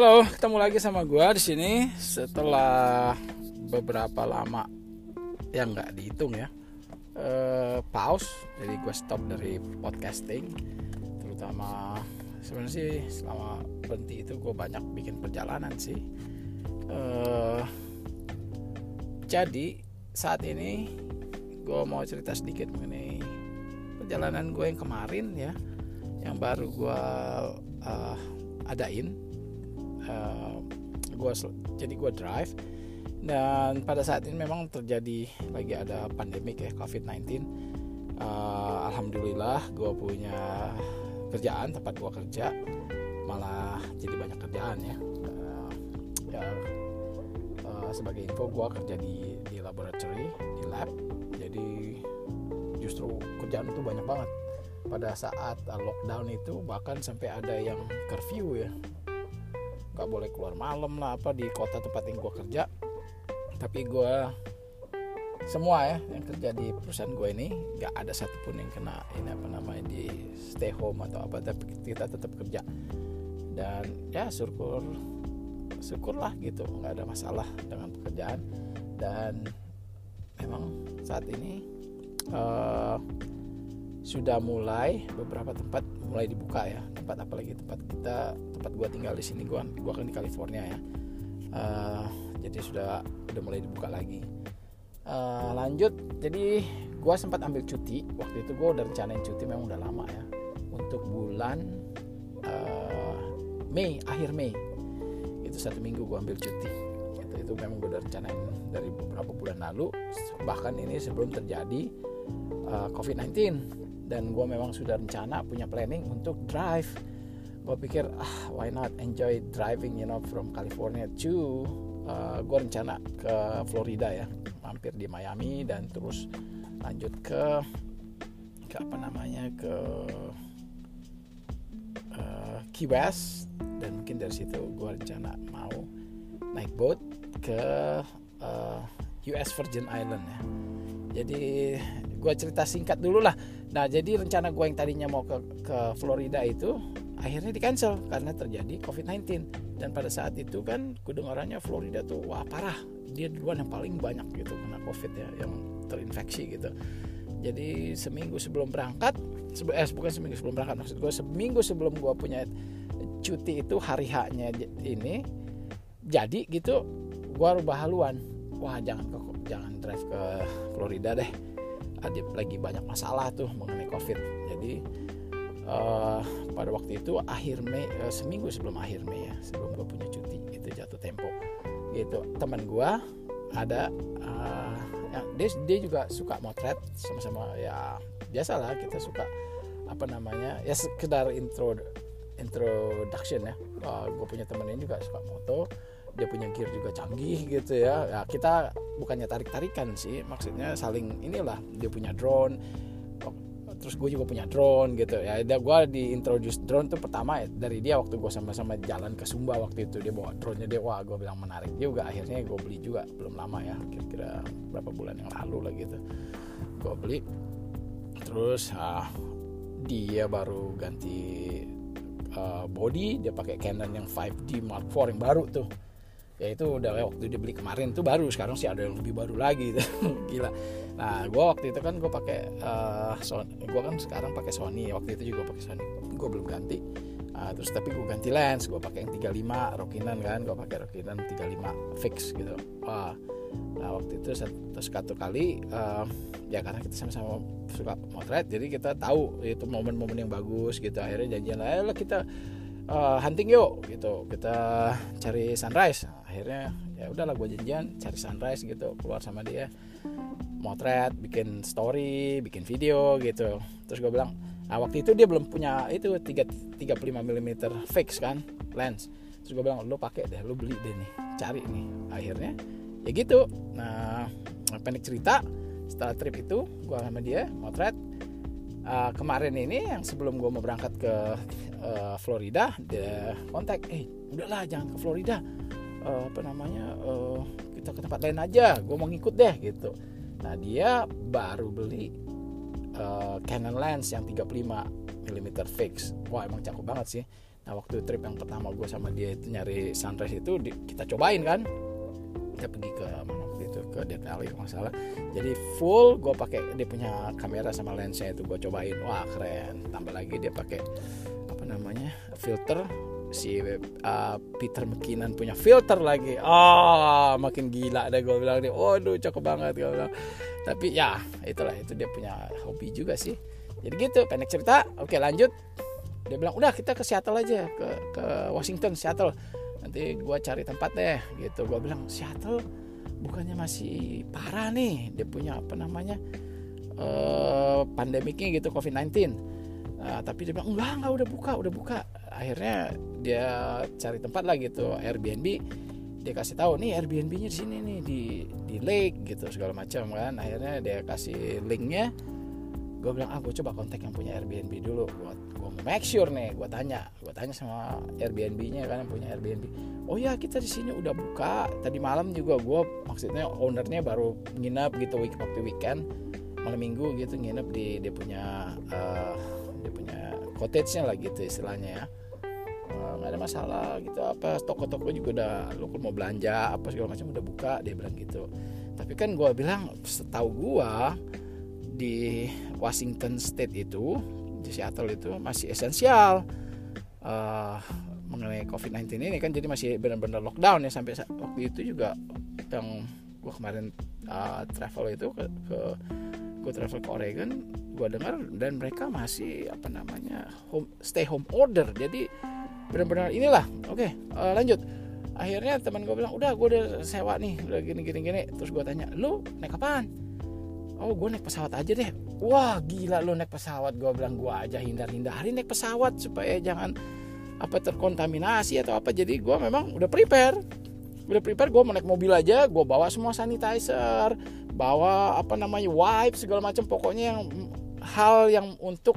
Halo, ketemu lagi sama gua di sini setelah beberapa lama yang nggak dihitung ya. Uh, pause jadi gue stop dari podcasting. Terutama sebenarnya sih selama berhenti itu gue banyak bikin perjalanan sih. Uh, jadi saat ini gue mau cerita sedikit mengenai perjalanan gue yang kemarin ya yang baru gue uh, adain uh, gua jadi gue drive. Dan pada saat ini memang terjadi lagi ada pandemik ya COVID-19 uh, Alhamdulillah gue punya kerjaan tempat gue kerja malah jadi banyak kerjaan ya. Uh, ya uh, sebagai info gue kerja di di laboratory di lab. Jadi justru kerjaan itu banyak banget. Pada saat lockdown itu bahkan sampai ada yang curfew ya nggak boleh keluar malam lah apa di kota tempat yang gue kerja. Tapi gue semua ya yang kerja di perusahaan gue ini nggak ada satupun yang kena ini apa namanya di stay home atau apa tapi kita tetap kerja. Dan ya syukur syukurlah gitu nggak ada masalah dengan pekerjaan. Dan memang saat ini uh, sudah mulai beberapa tempat mulai dibuka ya tempat apalagi tempat kita tempat gua tinggal di sini gua gua kan di California ya. Uh, jadi sudah udah mulai dibuka lagi. Uh, lanjut jadi gua sempat ambil cuti. Waktu itu gua udah rencanain cuti memang udah lama ya untuk bulan uh, Mei akhir Mei. Itu satu minggu gua ambil cuti. Itu itu memang gue udah rencanain dari beberapa bulan lalu. Bahkan ini sebelum terjadi uh, COVID-19 dan gue memang sudah rencana punya planning untuk drive gue pikir ah why not enjoy driving you know from California to uh, gue rencana ke Florida ya. Mampir di Miami dan terus lanjut ke ke apa namanya ke uh, Key West. Dan mungkin dari situ gue rencana mau naik boat ke uh, US Virgin Island ya. Jadi gue cerita singkat dulu lah. Nah jadi rencana gue yang tadinya mau ke, ke Florida itu akhirnya di cancel karena terjadi COVID-19 dan pada saat itu kan kedengarannya Florida tuh wah parah. Dia duluan yang paling banyak gitu kena COVID ya yang terinfeksi gitu. Jadi seminggu sebelum berangkat eh bukan seminggu sebelum berangkat maksud gue seminggu sebelum gue punya cuti itu hari haknya ini jadi gitu gue rubah haluan. Wah jangan ke jangan drive ke Florida deh. Ada lagi banyak masalah tuh mengenai covid. Jadi uh, pada waktu itu akhir Mei uh, seminggu sebelum akhir Mei ya sebelum gue punya cuti itu jatuh tempo gitu teman gue ada uh, ya, dia dia juga suka motret sama-sama ya biasalah kita suka apa namanya ya sekedar intro introduction ya uh, gue punya temen ini juga suka moto dia punya gear juga canggih gitu ya. ya kita bukannya tarik-tarikan sih maksudnya saling inilah dia punya drone terus gue juga punya drone gitu ya. Gue di introduce drone tuh pertama ya dari dia waktu gue sama-sama jalan ke Sumba waktu itu dia bawa drone nya dia wah gue bilang menarik juga. Akhirnya gue beli juga belum lama ya kira-kira berapa bulan yang lalu lah gitu. Gue beli terus ah, dia baru ganti uh, body dia pakai Canon yang 5D Mark IV yang baru tuh. Ya itu udah waktu dia beli kemarin tuh baru sekarang sih ada yang lebih baru lagi. Gitu gila nah gue waktu itu kan gue pakai uh, Sony gue kan sekarang pakai Sony waktu itu juga pakai Sony. Gue belum ganti. Uh, terus tapi gue ganti lens gue pakai yang 35 Rokinan kan gue pakai Rokinan 35 fix gitu. Uh, nah waktu itu terus satu kali uh, ya karena kita sama-sama suka motret jadi kita tahu itu momen-momen yang bagus gitu. Akhirnya janjian lah kita uh, hunting yuk gitu. Kita cari sunrise. Akhirnya ya udahlah gue janjian cari sunrise gitu keluar sama dia motret bikin story bikin video gitu. Terus gue bilang nah waktu itu dia belum punya itu 3, 35 mm fix kan lens. Terus gue bilang lo pakai deh lo beli deh nih cari nih. Akhirnya ya gitu. Nah pendek cerita setelah trip itu gue sama dia motret. Uh, kemarin ini yang sebelum gue mau berangkat ke uh, Florida dia kontak eh udahlah jangan ke Florida. Uh, apa namanya uh, kita ke tempat lain aja gue mau ngikut deh gitu nah dia baru beli uh, Canon lens yang 35 mm fix. Wah emang cakep banget sih. Nah waktu trip yang pertama gue sama dia itu nyari sunrise itu di, kita cobain kan. Kita pergi ke mana waktu itu? Ke DKL kalau nggak salah. Jadi full gue pakai dia punya kamera sama lensnya itu gue cobain. Wah keren. Tambah lagi dia pakai apa namanya filter si uh, Peter McKinnon punya filter lagi. Oh makin gila deh gue bilang dia. Waduh cakep banget gue bilang. Tapi ya itulah itu dia punya hobi juga sih. Jadi gitu pendek cerita. Oke lanjut. Dia bilang udah kita ke Seattle aja ke ke Washington Seattle. Nanti gue cari tempat deh gitu. Gue bilang Seattle bukannya masih parah nih? Dia punya apa namanya uh, pandemiknya gitu COVID-19 uh, tapi dia bilang enggak enggak udah buka udah buka akhirnya dia cari tempat lah gitu Airbnb. Dia kasih tahu nih Airbnb-nya di sini nih di di lake gitu segala macam kan. Akhirnya dia kasih linknya. Gue bilang ah gue coba kontak yang punya Airbnb dulu. Gue gue mau make sure nih. Gue tanya gue tanya sama Airbnb-nya kan yang punya Airbnb. Oh ya kita di sini udah buka. Tadi malam juga gue maksudnya ownernya baru nginep gitu week waktu weekend malam minggu gitu nginep di dia punya uh, dia punya cottage-nya lah gitu istilahnya ya nggak ada masalah gitu. Apa toko-toko juga udah lo mau belanja apa segala macam udah buka dia bilang gitu. Tapi kan gue bilang setahu gue di Washington State itu di Seattle itu masih esensial uh, mengenai COVID-19 ini kan. Jadi masih benar-benar lockdown ya sampai waktu itu juga yang gue kemarin uh, travel itu ke, ke gue travel ke Oregon gue dengar dan mereka masih apa namanya home stay home order. Jadi benar-benar inilah. Oke okay, uh, eh, lanjut. Akhirnya teman gue bilang udah gue udah sewa nih udah gini gini gini. Terus gue tanya lu naik apaan? Oh gue naik pesawat aja deh. Wah gila lu naik pesawat. Gue bilang gue aja hindar hindari naik pesawat supaya jangan apa terkontaminasi atau apa. Jadi gue memang udah prepare. Udah prepare gue mau naik mobil aja gue bawa semua sanitizer bawa apa namanya wipe segala macam. Pokoknya yang hal yang untuk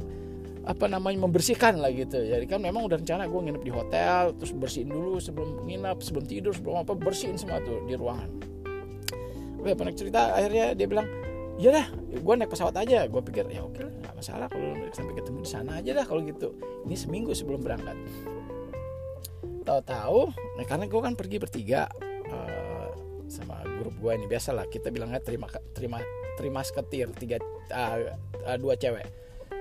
apa namanya membersihkan lah gitu. Jadi kan memang udah rencana gue nginep di hotel terus bersihin dulu sebelum nginep sebelum tidur sebelum apa bersihin semua tuh di ruangan. Oke, pernah cerita akhirnya dia bilang ya dah gue naik pesawat aja. Gue pikir ya oke lah nggak masalah kalau sampai ketemu di sana aja dah kalau gitu. Ini seminggu sebelum berangkat. Tahu-tahu nah karena gue kan pergi bertiga uh, sama grup gue ini biasa lah kita bilangnya terima terima terima seketir tiga uh, uh, dua cewek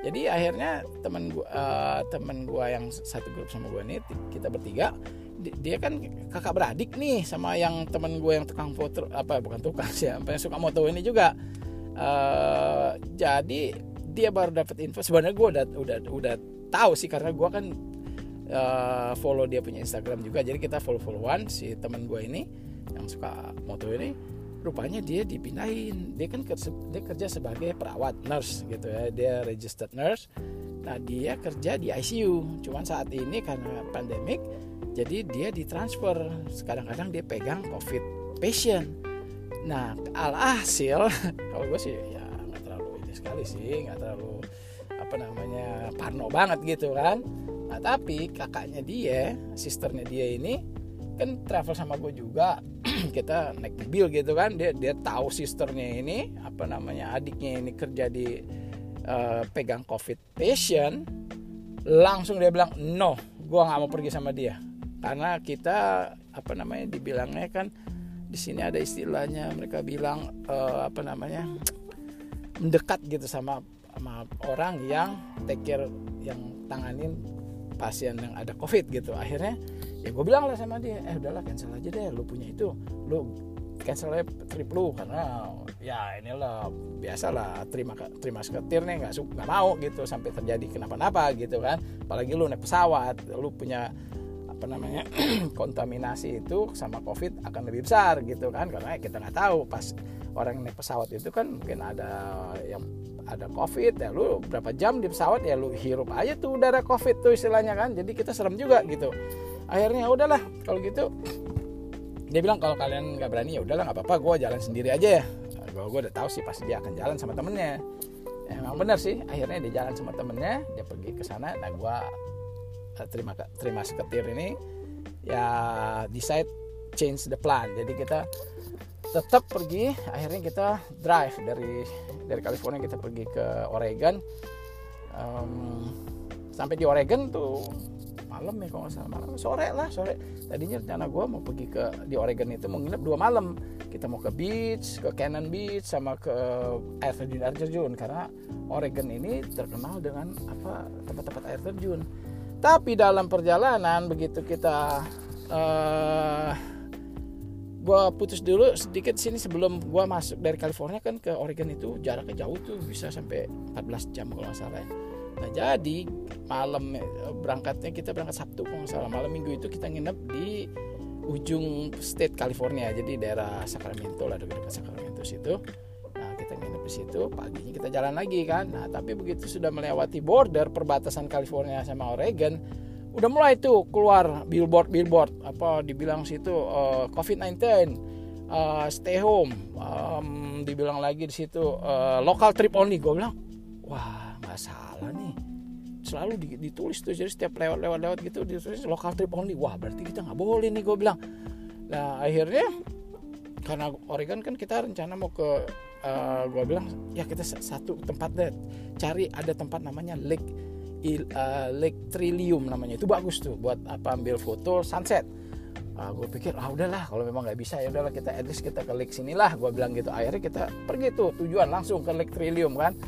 jadi akhirnya teman gua uh, teman gua yang satu grup sama gua ini kita bertiga dia kan kakak beradik nih sama yang teman gue yang tukang foto apa bukan tukang sih apa yang suka moto ini juga. Uh, jadi dia baru dapat info sebenarnya gue udah udah udah tahu sih karena gue kan uh, follow dia punya Instagram juga jadi kita follow followan si teman gue ini yang suka moto ini rupanya dia dipindahin. Dia kan kerja, dia kerja sebagai perawat nurse gitu ya. Dia registered nurse. Nah dia kerja di ICU cuman saat ini karena pandemik jadi dia ditransfer. Kadang-kadang dia pegang covid patient. Nah alhasil kalau gue sih ya nggak terlalu ini sekali sih. Nggak terlalu apa namanya parno banget gitu kan. Nah tapi kakaknya dia sisternya dia ini kan travel sama gue juga. Kita naik mobil gitu kan. Dia dia tahu sisternya ini apa namanya adiknya ini kerja di uh, pegang covid patient. Langsung dia bilang no gue nggak mau pergi sama dia. Karena kita apa namanya dibilangnya kan di sini ada istilahnya mereka bilang uh, apa namanya mendekat gitu sama sama orang yang take care yang tanganin pasien yang ada covid gitu. Akhirnya ya gue bilang lah sama dia eh udahlah cancel aja deh lu punya itu. Lu cancel aja trip lu karena ya inilah biasa lah terima terima seketir nih nggak nggak mau gitu sampai terjadi kenapa-napa gitu kan. Apalagi lu naik pesawat lu punya apa namanya kontaminasi itu sama covid akan lebih besar gitu kan. Karena kita nggak tahu pas orang naik pesawat itu kan mungkin ada yang ada covid ya lu berapa jam di pesawat ya lu hirup aja tuh udara covid tuh istilahnya kan. Jadi kita serem juga gitu akhirnya ya udahlah kalau gitu. Dia bilang kalau kalian nggak berani ya udahlah nggak apa-apa gue jalan sendiri aja ya. Gue gue udah tahu sih pasti dia akan jalan sama temennya. Ya, emang benar sih akhirnya dia jalan sama temennya dia pergi ke sana nah gue uh, terima terima seketir ini ya decide change the plan. Jadi kita tetap pergi akhirnya kita drive dari dari California kita pergi ke Oregon. Um, sampai di Oregon tuh malam ya kalau nggak salah. Malam. Sore lah sore. Tadinya rencana gue mau pergi ke di Oregon itu mau nginep dua malam. Kita mau ke beach ke Cannon Beach sama ke air terjun air terjun. Karena Oregon ini terkenal dengan apa tempat-tempat air terjun. Tapi dalam perjalanan begitu kita uh, gue putus dulu sedikit sini sebelum gue masuk dari California kan ke Oregon itu jaraknya jauh tuh bisa sampai 14 jam kalau nggak salah ya. Nah jadi malam eh, berangkatnya kita berangkat Sabtu kalau salah malam minggu itu kita nginep di ujung state California jadi daerah Sacramento lah dekat Sacramento situ. Nah kita nginep di situ paginya kita jalan lagi kan. Nah tapi begitu sudah melewati border perbatasan California sama Oregon udah mulai tuh keluar billboard billboard apa dibilang situ uh, eh, COVID-19 uh, stay home um, dibilang lagi di situ uh, local trip only gue bilang wah salah nih. Selalu ditulis tuh jadi setiap lewat lewat lewat gitu ditulis local trip only. Wah berarti kita nggak boleh nih gue bilang. Nah akhirnya karena Oregon kan kita rencana mau ke uh, gue bilang ya kita satu tempat deh cari ada tempat namanya Lake uh, Lake Trillium namanya. Itu bagus tuh buat apa ambil foto sunset. Uh, ah, gue pikir ah udahlah kalau memang nggak bisa ya udahlah kita at least kita ke lake sinilah gue bilang gitu. Akhirnya kita pergi tuh tujuan langsung ke Lake Trillium kan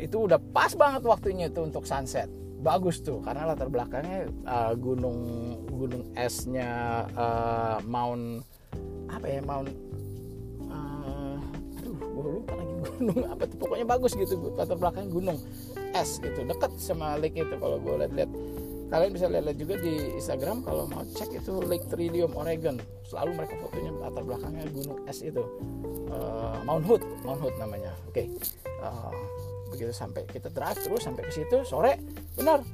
itu udah pas banget waktunya itu untuk sunset. Bagus tuh karena latar belakangnya uh, gunung gunung esnya uh, Mount apa ya Mount uh, aduh gue lupa lagi gunung apa tuh pokoknya bagus gitu latar belakangnya gunung es gitu dekat sama lake itu kalau gue lihat-lihat kalian bisa lihat juga di Instagram kalau mau cek itu Lake Trillium Oregon. Selalu mereka fotonya latar belakangnya gunung es itu. Uh, Mount Hood Mount Hood namanya. Oke okay. uh, begitu sampai kita drive terus sampai ke situ sore benar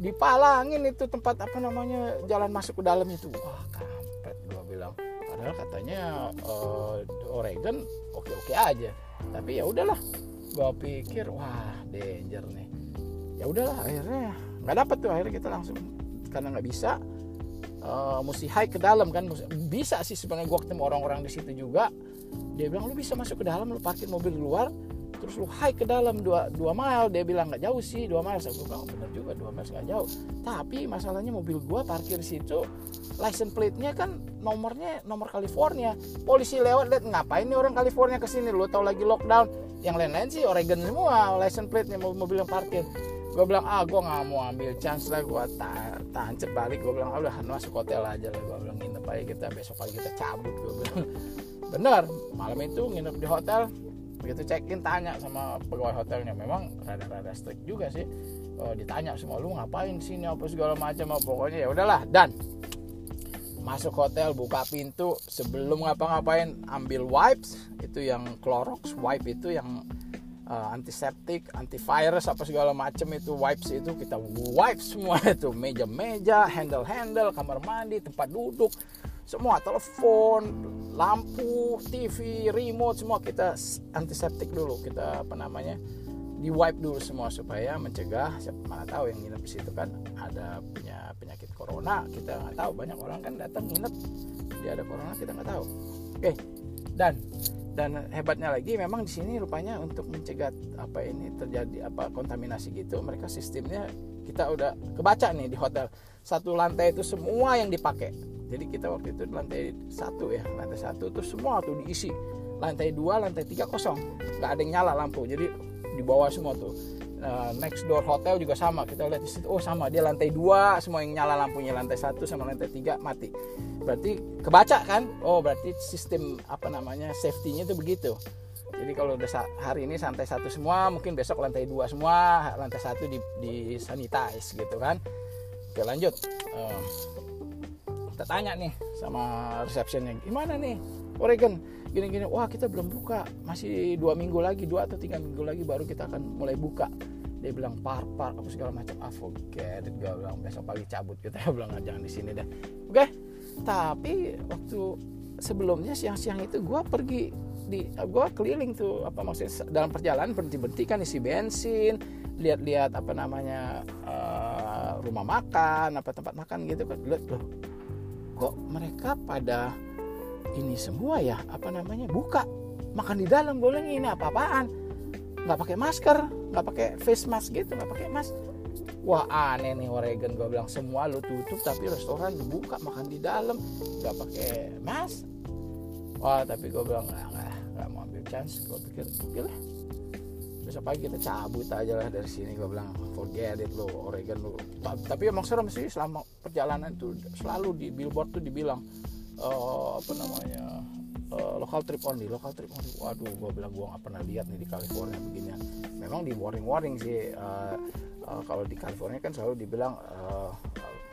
dipalangin itu tempat apa namanya jalan masuk ke dalam itu. Wah kampret gue bilang. Padahal katanya uh, Oregon oke oke aja. Tapi ya udahlah gue pikir wah danger nih. Ya udahlah akhirnya nggak dapat tuh akhirnya kita langsung karena nggak bisa uh, mesti hike ke dalam kan. Bisa sih sebenarnya gue ketemu orang-orang di situ juga. Dia bilang lu bisa masuk ke dalam lu parkir mobil di luar terus lu hike ke dalam dua, dua mile dia bilang nggak jauh sih dua mile. Saya bilang oh, bener juga dua mile nggak jauh. Tapi masalahnya mobil gue parkir situ license plate-nya kan nomornya nomor California. Polisi lewat lihat ngapain nih orang California ke sini lu tau lagi lockdown. Yang lain-lain sih Oregon semua license plate-nya mobil yang parkir. Gue bilang ah gue nggak mau ambil chance lah gue ta tancep balik. Gue bilang ah, udah masuk hotel aja lah. Gue bilang nginep aja kita besok pagi kita cabut gue bilang. Bener malam itu nginep di hotel begitu check in tanya sama pegawai hotelnya. Memang rada-rada strict juga sih. Oh, ditanya semua lu ngapain sini? Apa segala macam pokoknya ya udahlah dan masuk hotel buka pintu sebelum ngapa-ngapain ambil wipes. Itu yang Clorox wipe itu yang uh, antiseptik antivirus apa segala macam itu wipes itu. Kita wipe semua itu. Meja-meja handle-handle kamar mandi tempat duduk semua telepon lampu TV remote semua kita antiseptik dulu. Kita apa namanya di wipe dulu semua supaya mencegah siapa mana tahu yang nginep di situ kan ada punya penyakit corona. Kita nggak tahu banyak orang kan datang nginep. Dia ada corona kita nggak tahu. Oke dan dan hebatnya lagi memang di sini rupanya untuk mencegah apa ini terjadi apa kontaminasi gitu mereka sistemnya kita udah kebaca nih di hotel. Satu lantai itu semua yang dipakai jadi kita waktu itu lantai satu ya lantai satu tuh semua tuh diisi. Lantai dua lantai tiga kosong. Nggak ada yang nyala lampu jadi di bawah semua tuh. Uh, next door hotel juga sama kita lihat di situ oh sama. Dia lantai dua semua yang nyala lampunya. Lantai satu sama lantai tiga mati. Berarti kebaca kan? Oh berarti sistem apa namanya safety-nya itu begitu. Jadi kalau udah hari ini santai satu semua mungkin besok lantai dua semua lantai satu di, di sanitize gitu kan? Oke lanjut. Uh, kita tanya nih sama receptionnya gimana nih Oregon? Gini-gini. Wah kita belum buka. Masih dua minggu lagi dua atau tiga minggu lagi baru kita akan mulai buka. Dia bilang par par apa segala macam. Ah forget it gue bilang besok pagi cabut kita bilang ah, jangan di sini deh. Oke? Okay? tapi waktu sebelumnya siang-siang itu gue pergi di gue keliling tuh apa maksudnya dalam perjalanan berhenti-berhenti kan isi bensin lihat-lihat apa namanya uh, rumah makan apa tempat makan gitu kan. Lihat loh kok mereka pada ini semua ya apa namanya buka. Makan di dalam boleh ini apa-apaan? Nggak pakai masker nggak pakai face mask gitu nggak pakai mask. Wah aneh nih Oregon gue bilang semua lu tutup tapi restoran dibuka makan di dalam nggak pakai mas wah tapi gue bilang nggak nggak mau ambil chance. Gue pikir pilih besok pagi kita cabut aja lah dari sini. Gue bilang forget it lo Oregon lo. Tapi emang serem sih selama perjalanan itu selalu di billboard tuh dibilang uh, apa namanya uh, lokal trip only lokal trip only. Waduh gue bilang gue nggak pernah lihat nih di California begini. Memang di warning warning sih uh, uh, kalau di California kan selalu dibilang uh,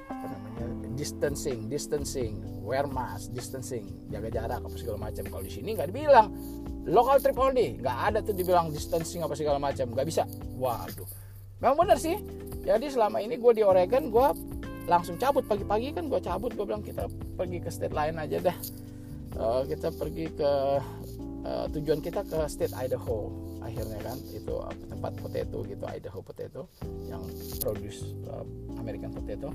apa namanya distancing distancing wear mask distancing jaga jarak apa segala macam. Kalau di sini nggak dibilang local trip only nggak ada tuh dibilang distancing apa segala macam nggak bisa. Waduh. Memang benar sih. Jadi selama ini gue di Oregon gue langsung cabut. Pagi-pagi kan gue cabut gue bilang kita pergi ke state lain aja dah. Uh, kita pergi ke uh, tujuan kita ke state Idaho akhirnya kan. Itu uh, tempat potato gitu Idaho potato yang produce uh, American potato.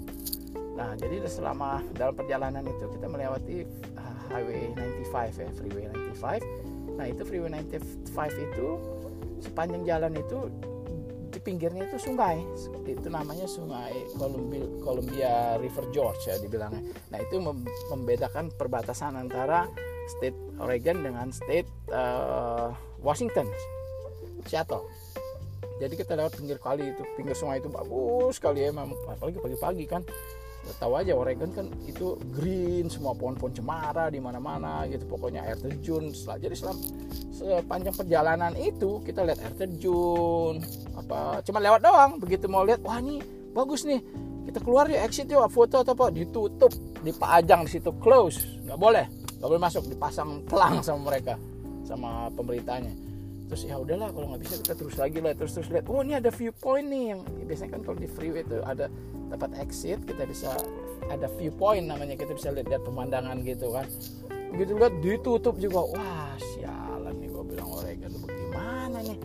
Nah jadi selama dalam perjalanan itu kita melewati uh, highway 95 ya freeway 95 nah itu freeway 95 itu sepanjang jalan itu di pinggirnya itu sungai. Itu namanya sungai Columbia, Columbia River George ya dibilangnya. Nah itu membedakan perbatasan antara state Oregon dengan state uh, Washington Seattle. Jadi kita lewat pinggir kali itu pinggir sungai itu bagus sekali ya memang. Apalagi pagi-pagi kan tahu aja Oregon kan itu green semua pohon-pohon cemara di mana-mana gitu. Pokoknya air terjun. Setelah jadi selam, sepanjang perjalanan itu kita lihat air terjun. Apa cuma lewat doang. Begitu mau lihat wah ini bagus nih. Kita keluar ya exit yuk. Foto atau apa? Ditutup dipajang di situ close. Nggak boleh. Nggak boleh masuk. Dipasang pelang sama mereka sama pemerintahnya. Terus ya udahlah kalau nggak bisa kita terus lagi lah. Terus terus lihat oh ini ada viewpoint nih. Yang biasanya kan kalau di freeway itu ada tempat exit kita bisa ada viewpoint namanya kita bisa lihat, lihat pemandangan gitu kan. Begitu lihat ditutup juga. Wah sialan nih gue bilang Oregon bagaimana nih?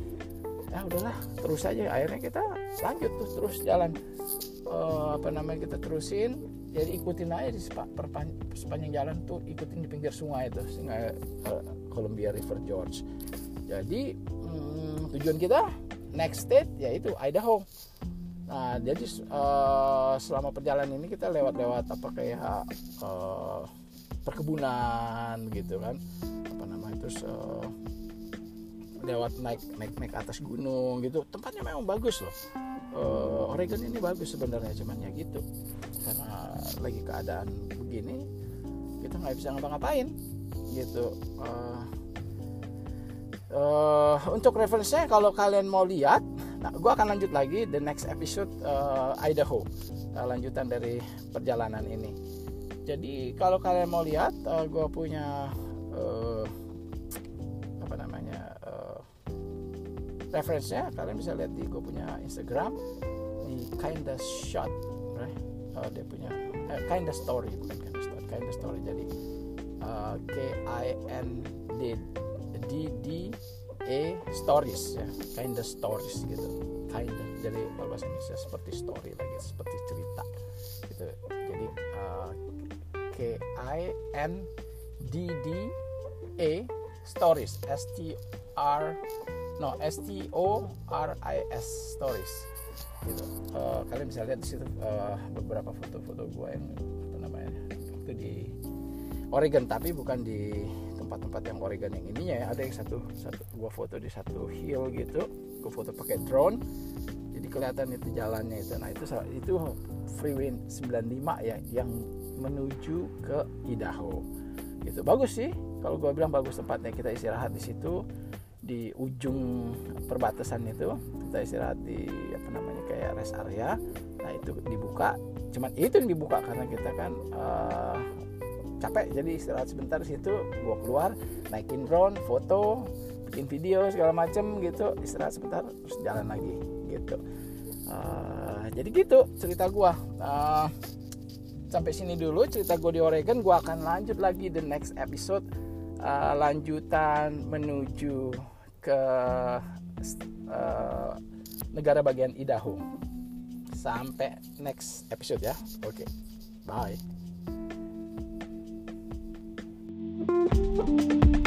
Ya udahlah terus aja. Akhirnya kita lanjut tuh terus jalan. Uh, apa namanya kita terusin. Jadi ikutin aja di sepanjang jalan tuh ikutin di pinggir sungai itu sungai uh, Columbia River George jadi hmm, tujuan kita next state yaitu Idaho nah jadi uh, selama perjalanan ini kita lewat-lewat apa kayak uh, perkebunan gitu kan. Apa namanya terus uh, lewat naik naik naik atas gunung gitu. Tempatnya memang bagus loh. Uh, Oregon ini bagus sebenarnya cuman ya gitu. Karena lagi keadaan begini kita nggak bisa ngapa-ngapain gitu. Uh, uh, untuk referensinya kalau kalian mau lihat nah gue akan lanjut lagi the next episode uh, Idaho. Uh, lanjutan dari perjalanan ini. Jadi kalau kalian mau lihat uh, gue punya uh, apa namanya uh, referensinya kalian bisa lihat di gue punya Instagram. Di kinda shot right? uh, dia punya uh, kinda story bukan kinda story kinda story. Jadi uh, K I N D D D E stories ya. Kinda stories gitu. Kinda. Jadi kalau bahasa Indonesia seperti story lagi seperti cerita gitu. Jadi uh, K I N D D E stories. S T R no S T O R I S stories gitu. Uh, kalian bisa lihat di situ uh, beberapa foto-foto gue yang apa namanya itu di Oregon tapi bukan di tempat-tempat yang Oregon yang ininya ya. Ada yang satu satu gua foto di satu hill gitu. Gua foto pakai drone. Jadi kelihatan itu jalannya itu. Nah itu itu freeway 95 ya yang menuju ke Idaho. Gitu. Bagus sih. Kalau gua bilang bagus tempatnya. Kita istirahat di situ. Di ujung perbatasan itu kita istirahat di apa namanya kayak rest area. Nah itu dibuka. Cuman itu yang dibuka karena kita kan uh, capek jadi istirahat sebentar situ gua keluar naikin drone foto bikin video segala macem gitu. Istirahat sebentar terus jalan lagi gitu. Uh, jadi gitu cerita gua. Uh, sampai sini dulu cerita gue di Oregon. Gue akan lanjut lagi the next episode. Uh, lanjutan menuju ke uh, negara bagian Idaho. Sampai next episode ya. Oke okay. bye thank you